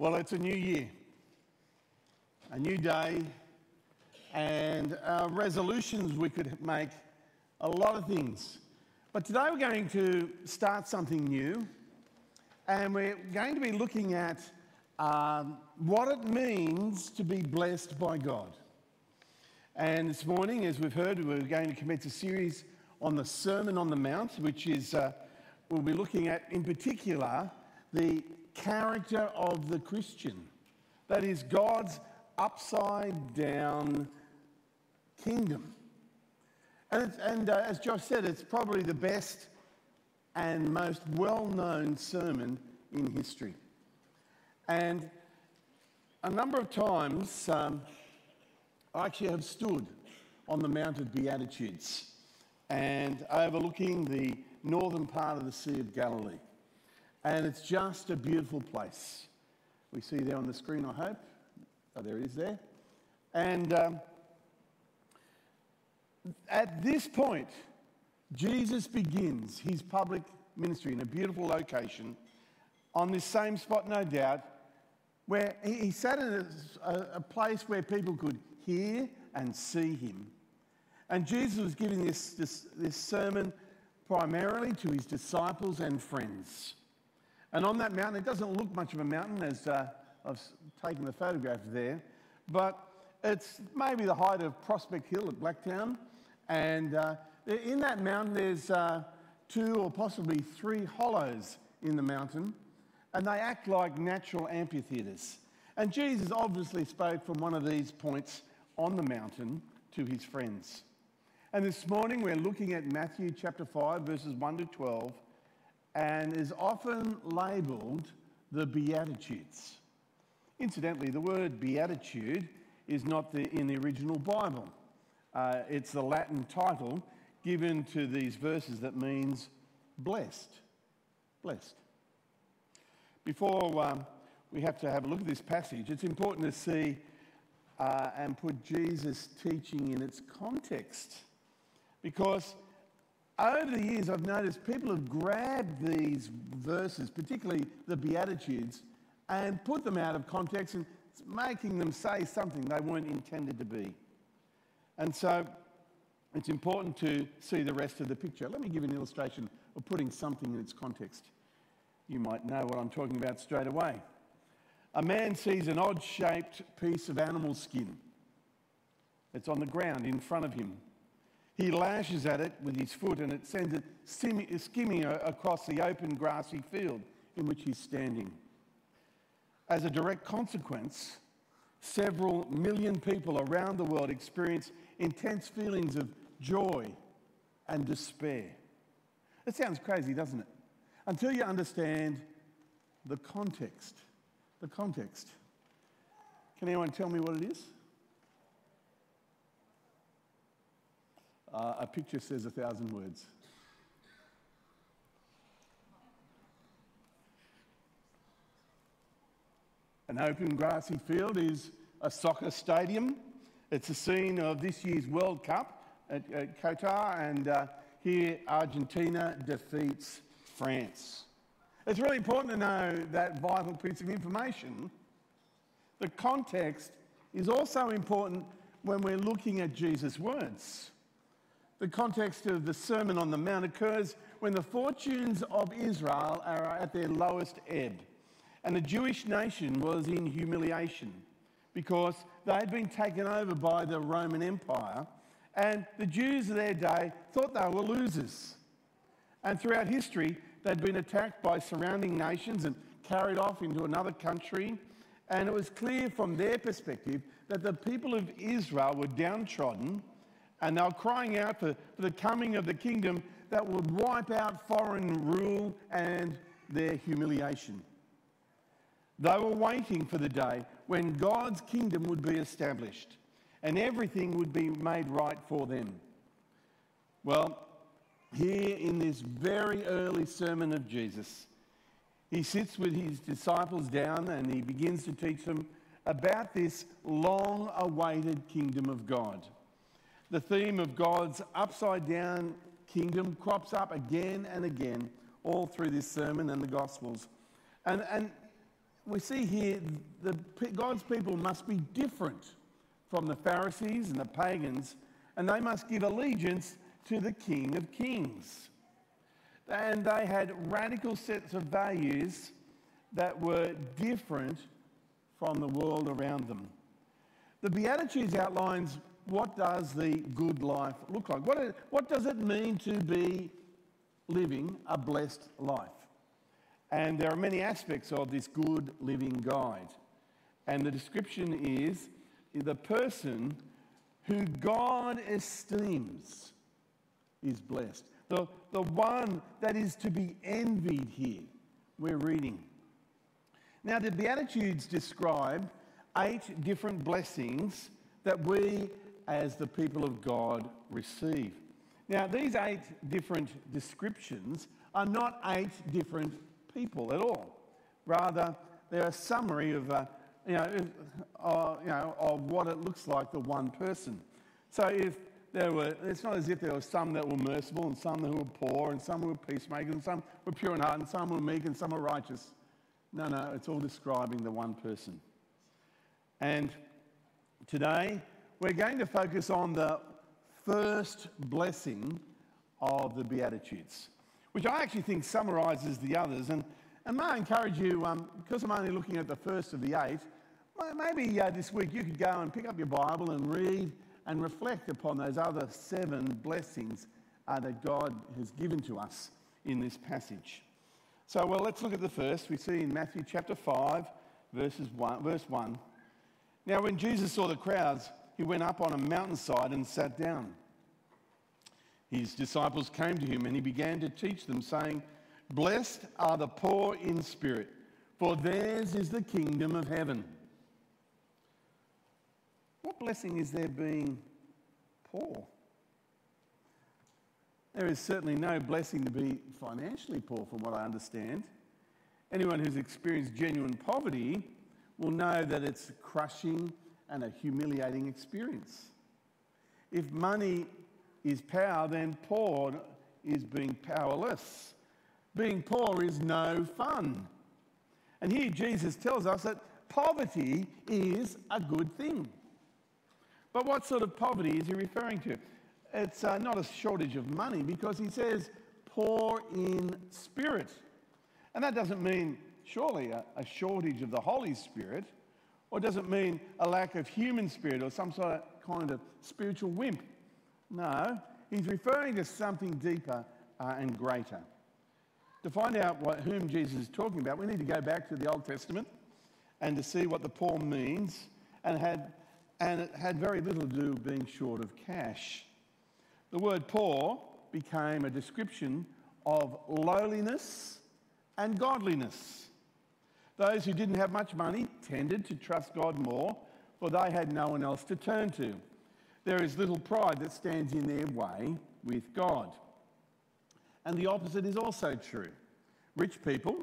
Well, it's a new year, a new day, and our resolutions we could make a lot of things. But today we're going to start something new, and we're going to be looking at um, what it means to be blessed by God. And this morning, as we've heard, we're going to commence a series on the Sermon on the Mount, which is, uh, we'll be looking at in particular the character of the Christian. That is God's upside down kingdom. And, and uh, as Josh said, it's probably the best and most well known sermon in history. And a number of times, um, I actually have stood on the Mount of Beatitudes and overlooking the northern part of the Sea of Galilee. And it's just a beautiful place. We see there on the screen, I hope. Oh, there it is there. And um, at this point, Jesus begins his public ministry in a beautiful location on this same spot, no doubt, where he, sat in a, a, place where people could hear and see him. And Jesus was giving this, this, this sermon primarily to his disciples and friends. And on that mountain, it doesn't look much of a mountain as uh, I've taken the photograph there, but it's maybe the height of Prospect Hill at Blacktown. And uh, in that mountain, there's uh, two or possibly three hollows in the mountain, and they act like natural amphitheatres. And Jesus obviously spoke from one of these points on the mountain to his friends. And this morning, we're looking at Matthew chapter 5, verses 1 to 12 and is often labelled the Beatitudes. Incidentally, the word beatitude is not the, in the original Bible. Uh, it's the Latin title given to these verses that means blessed. Blessed. Before um, we have to have a look at this passage, it's important to see uh, and put Jesus' teaching in its context. Because over the years, I've noticed people have grabbed these verses, particularly the Beatitudes, and put them out of context and making them say something they weren't intended to be. And so it's important to see the rest of the picture. Let me give an illustration of putting something in its context. You might know what I'm talking about straight away. A man sees an odd shaped piece of animal skin. It's on the ground in front of him. He lashes at it with his foot and it sends it skimming across the open grassy field in which he's standing. As a direct consequence, several million people around the world experience intense feelings of joy and despair. It sounds crazy, doesn't it? Until you understand the context. The context. Can anyone tell me what it is? Uh, a picture says a thousand words. An open grassy field is a soccer stadium. It's a scene of this year's World Cup at, at Qatar, and uh, here Argentina defeats France. It's really important to know that vital piece of information. The context is also important when we're looking at Jesus' words. The context of the Sermon on the Mount occurs when the fortunes of Israel are at their lowest ebb. And the Jewish nation was in humiliation because they had been taken over by the Roman Empire. And the Jews of their day thought they were losers. And throughout history, they'd been attacked by surrounding nations and carried off into another country. And it was clear from their perspective that the people of Israel were downtrodden and they were crying out for, for the coming of the kingdom that would wipe out foreign rule and their humiliation. They were waiting for the day when God's kingdom would be established and everything would be made right for them. Well, here in this very early sermon of Jesus, he sits with his disciples down and he begins to teach them about this long awaited kingdom of God the theme of God's upside down kingdom crops up again and again all through this sermon and the Gospels. And, and we see here the, God's people must be different from the Pharisees and the pagans, and they must give allegiance to the King of Kings. And they had radical sets of values that were different from the world around them. The Beatitudes outlines what does the good life look like? What, what does it mean to be living a blessed life? And there are many aspects of this good living guide. And the description is the person who God esteems is blessed. The, the one that is to be envied here, we're reading. Now, the Beatitudes describe eight different blessings that we, as the people of God, receive. Now, these eight different descriptions are not eight different people at all. Rather, they're a summary of, uh, you, know, uh, you know, of what it looks like the one person. So if there were, it's not as if there were some that were merciful and some that were poor and some were peacemakers and some were pure in heart and some were meek and some were righteous. No, no, it's all describing the one person. And today we're going to focus on the first blessing of the Beatitudes, which I actually think summarizes the others. And, and may I encourage you, um, because I'm only looking at the first of the eight, maybe uh, this week you could go and pick up your Bible and read and reflect upon those other seven blessings uh, that God has given to us in this passage. So, well, let's look at the first. We see in Matthew chapter 5, verses 1, verse 1. Now, when Jesus saw the crowds, he went up on a mountainside and sat down. His disciples came to him and he began to teach them, saying, Blessed are the poor in spirit, for theirs is the kingdom of heaven. What blessing is there being poor? There is certainly no blessing to be financially poor, from what I understand. Anyone who's experienced genuine poverty will know that it's crushing and a humiliating experience. If money is power, then poor is being powerless. Being poor is no fun. And here Jesus tells us that poverty is a good thing. But what sort of poverty is he referring to? It's uh, not a shortage of money because he says poor in spirit. And that doesn't mean, surely, a, a shortage of the Holy Spirit, or does it mean a lack of human spirit or some sort of kind of spiritual wimp. No, he's referring to something deeper uh, and greater. To find out what, whom Jesus is talking about, we need to go back to the Old Testament and to see what the poor means and had and it had very little to do with being short of cash. The word poor became a description of lowliness and godliness. Those who didn't have much money tended to trust God more, for they had no one else to turn to. There is little pride that stands in their way with God. And the opposite is also true. Rich people,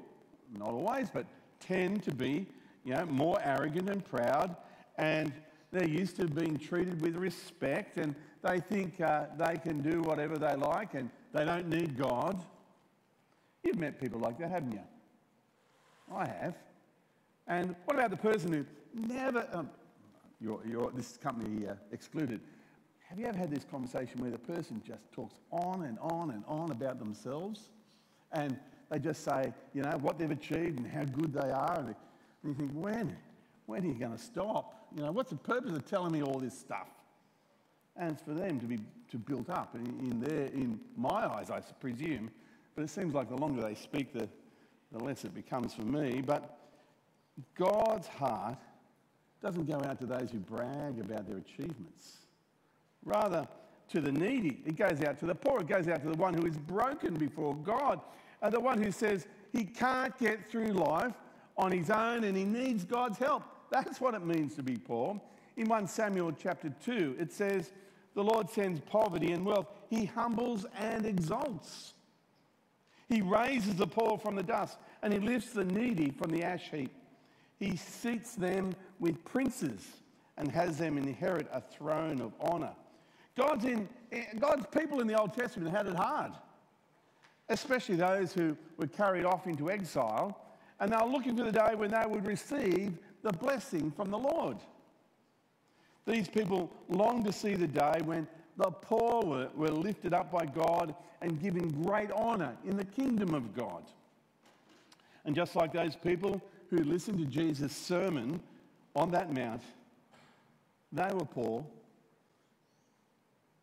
not always, but tend to be you know, more arrogant and proud and they're used to being treated with respect and they think uh, they can do whatever they like and they don't need God. You've met people like that, haven't you? I have. And what about the person who never, um, your, your, this company uh, excluded, have you ever had this conversation where the person just talks on and on and on about themselves? And they just say, you know, what they've achieved and how good they are. And you think, when? When are you going to stop? You know, what's the purpose of telling me all this stuff? And it's for them to be to built up in, in their, in my eyes, I presume. But it seems like the longer they speak, the, the less it becomes for me. But God's heart doesn't go out to those who brag about their achievements. Rather, to the needy, it goes out to the poor. It goes out to the one who is broken before God, and the one who says he can't get through life on his own and he needs God's help. That's what it means to be poor. In 1 Samuel chapter 2, it says, The Lord sends poverty and wealth. He humbles and exalts. He raises the poor from the dust and he lifts the needy from the ash heap. He seats them with princes and has them inherit a throne of honor. God's, in, God's people in the Old Testament had it hard, especially those who were carried off into exile And they were looking for the day when they would receive the blessing from the Lord. These people longed to see the day when the poor were, were lifted up by God and given great honour in the kingdom of God. And just like those people who listened to Jesus' sermon on that mount, they were poor,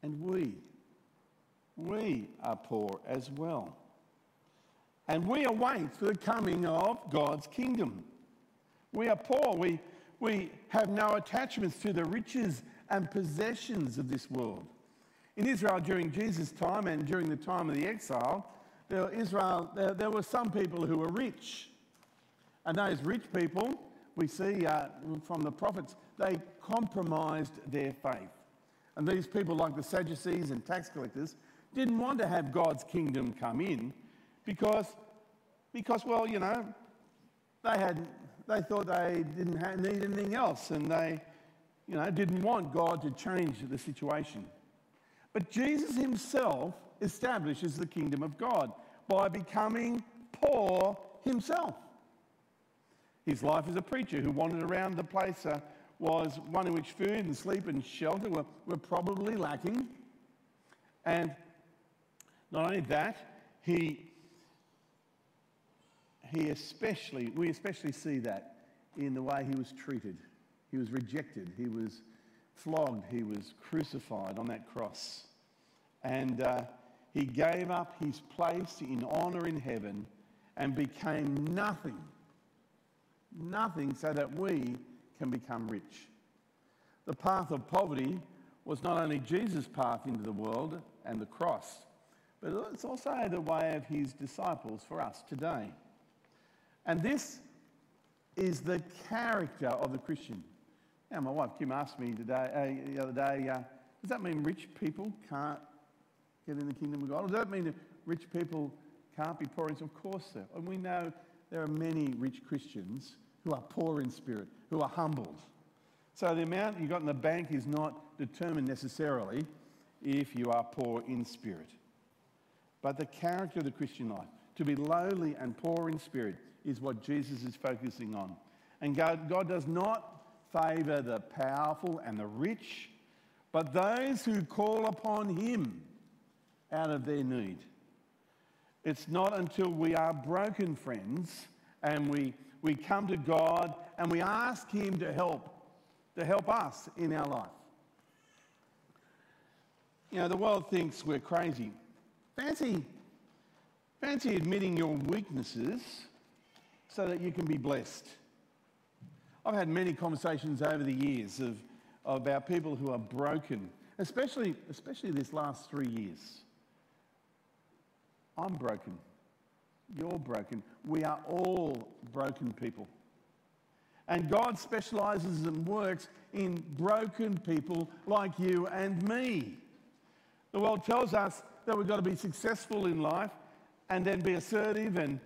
and we, we are poor as well. And we await for the coming of God's kingdom. We are poor. We, we have no attachments to the riches and possessions of this world. In Israel during Jesus' time and during the time of the exile, Israel, there, there were some people who were rich. And those rich people, we see uh, from the prophets, they compromised their faith. And these people, like the Sadducees and tax collectors, didn't want to have God's kingdom come in because, because well, you know, they, had, they thought they didn't have, need anything else and they, you know, didn't want God to change the situation. But Jesus himself establishes the kingdom of God by becoming poor himself. His life as a preacher who wandered around the place uh, was one in which food and sleep and shelter were, were probably lacking. And not only that, he, he especially, we especially see that in the way he was treated. He was rejected. He was flogged. He was crucified on that cross. And uh, he gave up his place in honour in heaven and became nothing, nothing so that we can become rich. The path of poverty was not only Jesus' path into the world and the cross, but it's also the way of his disciples for us today. And this is the character of the Christian. Now, my wife Kim asked me today, uh, the other day, uh, does that mean rich people can't get in the kingdom of God? Does that mean that rich people can't be poor? Of course, so. And we know there are many rich Christians who are poor in spirit, who are humbled. So the amount you got in the bank is not determined necessarily if you are poor in spirit. But the character of the Christian life, to be lowly and poor in spirit, is what Jesus is focusing on. And God, God does not favour the powerful and the rich, but those who call upon Him out of their need. It's not until we are broken, friends, and we, we come to God and we ask Him to help, to help us in our life. You know, the world thinks we're crazy. Fancy, fancy admitting your weaknesses so that you can be blessed. I've had many conversations over the years of, about people who are broken, especially, especially this last three years. I'm broken. You're broken. We are all broken people. And God specializes and works in broken people like you and me. The world tells us that we've got to be successful in life and then be assertive and,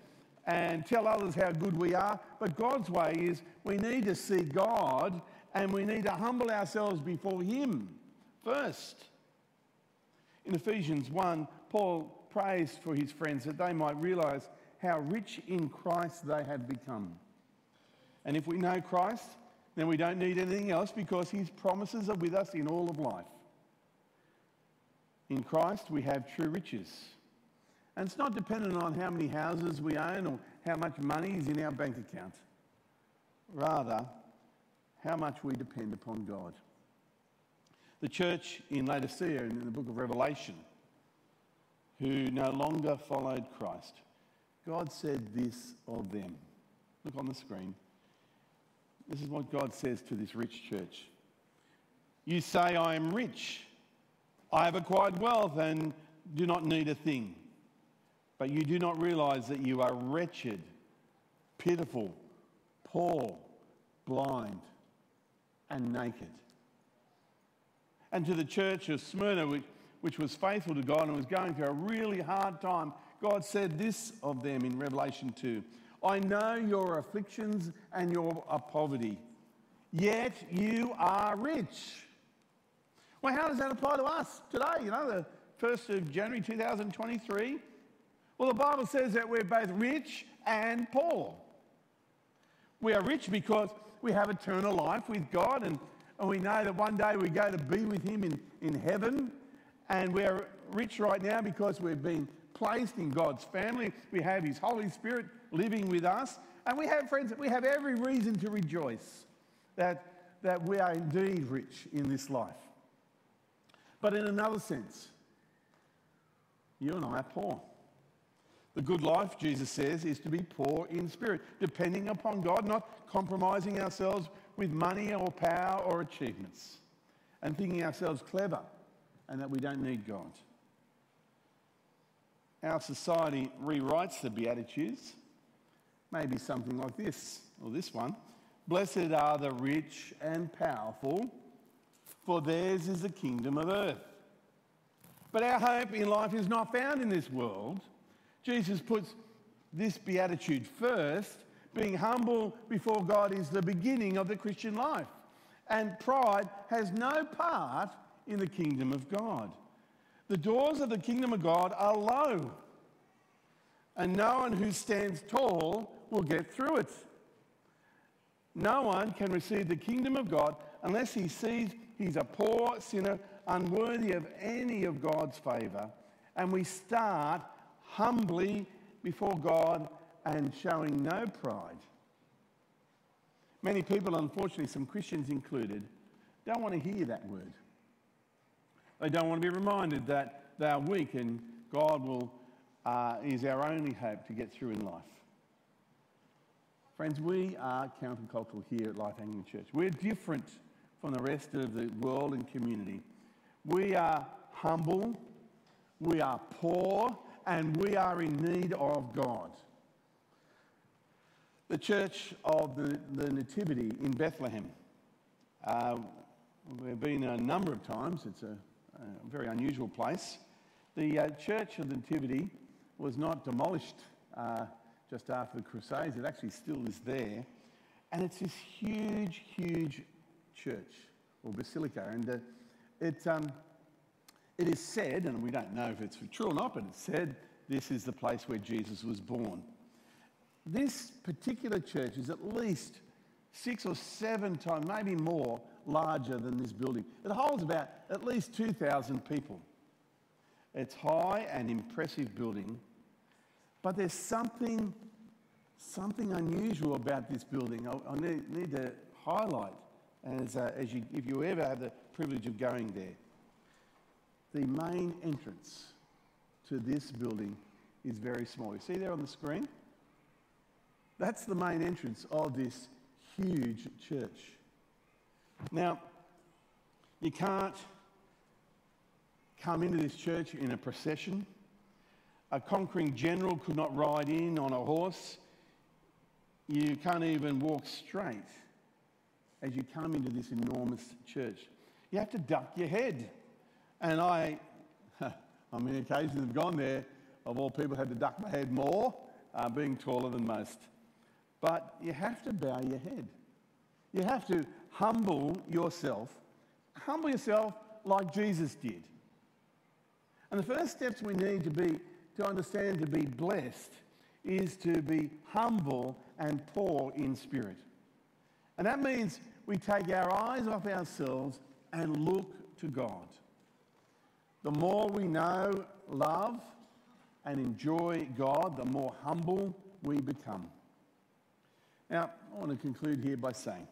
and tell others how good we are. But God's way is we need to see God and we need to humble ourselves before Him first. In Ephesians 1, Paul prays for his friends that they might realize how rich in Christ they have become. And if we know Christ, then we don't need anything else because his promises are with us in all of life. In Christ, we have true riches. And it's not dependent on how many houses we own or how much money is in our bank account. Rather, how much we depend upon God. The church in Laodicea in the book of Revelation who no longer followed Christ. God said this of them. Look on the screen. This is what God says to this rich church. You say, I am rich. I have acquired wealth and do not need a thing. But you do not realize that you are wretched, pitiful, poor, blind, and naked. And to the church of Smyrna, which was faithful to God and was going through a really hard time, God said this of them in Revelation 2 I know your afflictions and your uh, poverty, yet you are rich. Well, how does that apply to us today? You know, the 1st of January 2023? Well, the Bible says that we're both rich and poor. We are rich because we have eternal life with God, and, and we know that one day we go to be with Him in, in heaven. And we're rich right now because we've been placed in God's family. We have His Holy Spirit living with us. And we have, friends, we have every reason to rejoice that, that we are indeed rich in this life. But in another sense, you and I are poor. The good life, Jesus says, is to be poor in spirit, depending upon God, not compromising ourselves with money or power or achievements, and thinking ourselves clever and that we don't need God. Our society rewrites the Beatitudes, maybe something like this, or this one Blessed are the rich and powerful, for theirs is the kingdom of earth. But our hope in life is not found in this world. Jesus puts this beatitude first. Being humble before God is the beginning of the Christian life. And pride has no part in the kingdom of God. The doors of the kingdom of God are low, and no one who stands tall will get through it. No one can receive the kingdom of God unless he sees he's a poor sinner, unworthy of any of God's favor. And we start humbly before God and showing no pride. Many people, unfortunately, some Christians included, don't want to hear that word. They don't want to be reminded that they are weak and God will, uh, is our only hope to get through in life. Friends, we are countercultural here at Life Anglican Church. We're different from the rest of the world and community. We are humble, we are poor, and we are in need of God. The Church of the, the Nativity in Bethlehem. Uh, we've been a number of times. It's a a very unusual place. The uh, Church of the Nativity was not demolished uh, just after the Crusades. It actually still is there. And it's this huge, huge church or basilica. And uh, it, um, it is said, and we don't know if it's true or not, but it's said this is the place where Jesus was born. This particular church is at least six or seven times, maybe more, larger than this building. It holds about at least 2,000 people. It's high and impressive building, but there's something, something unusual about this building. I, I need, need, to highlight as, uh, as you, if you ever have the privilege of going there. The main entrance to this building is very small. You see there on the screen? That's the main entrance of this huge church. Now, you can't come into this church in a procession. A conquering general could not ride in on a horse. You can't even walk straight as you come into this enormous church. You have to duck your head. And I, on many occasions, have gone there. Of all people, had to duck my head more, uh, being taller than most. But you have to bow your head. You have to humble yourself. Humble yourself like Jesus did. And the first steps we need to be to understand to be blessed is to be humble and poor in spirit. And that means we take our eyes off ourselves and look to God. The more we know, love, and enjoy God, the more humble we become. Now, I want to conclude here by saying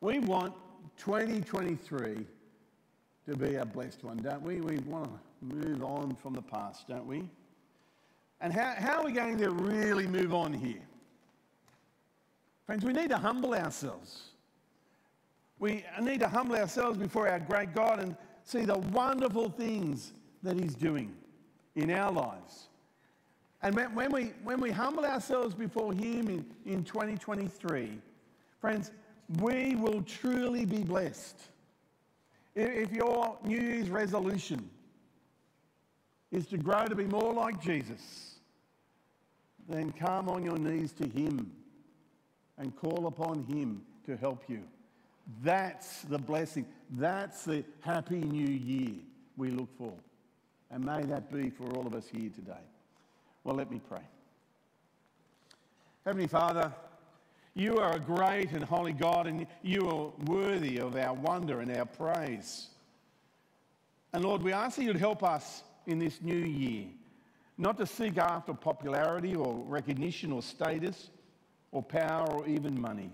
We want 2023 to be a blessed one, don't we? We want to move on from the past, don't we? And how, how are we going to really move on here? Friends, we need to humble ourselves. We need to humble ourselves before our great God and see the wonderful things that He's doing in our lives. And when we, when we humble ourselves before Him in, in 2023, friends, we will truly be blessed. If your New Year's resolution is to grow to be more like Jesus, then come on your knees to Him and call upon Him to help you. That's the blessing. That's the happy new year we look for. And may that be for all of us here today. Well, let me pray. Heavenly Father, you are a great and holy God, and you are worthy of our wonder and our praise. And Lord, we ask that you'd help us in this new year not to seek after popularity or recognition or status or power or even money,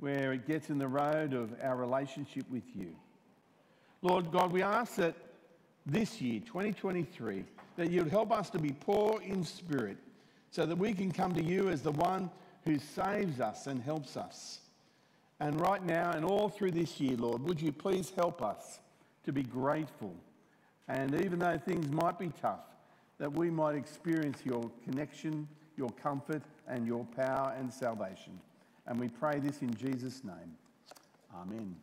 where it gets in the road of our relationship with you. Lord God, we ask that this year, 2023, that you'd help us to be poor in spirit so that we can come to you as the one who saves us and helps us. And right now and all through this year, Lord, would you please help us to be grateful and even though things might be tough, that we might experience your connection, your comfort, and your power and salvation. And we pray this in Jesus' name. Amen.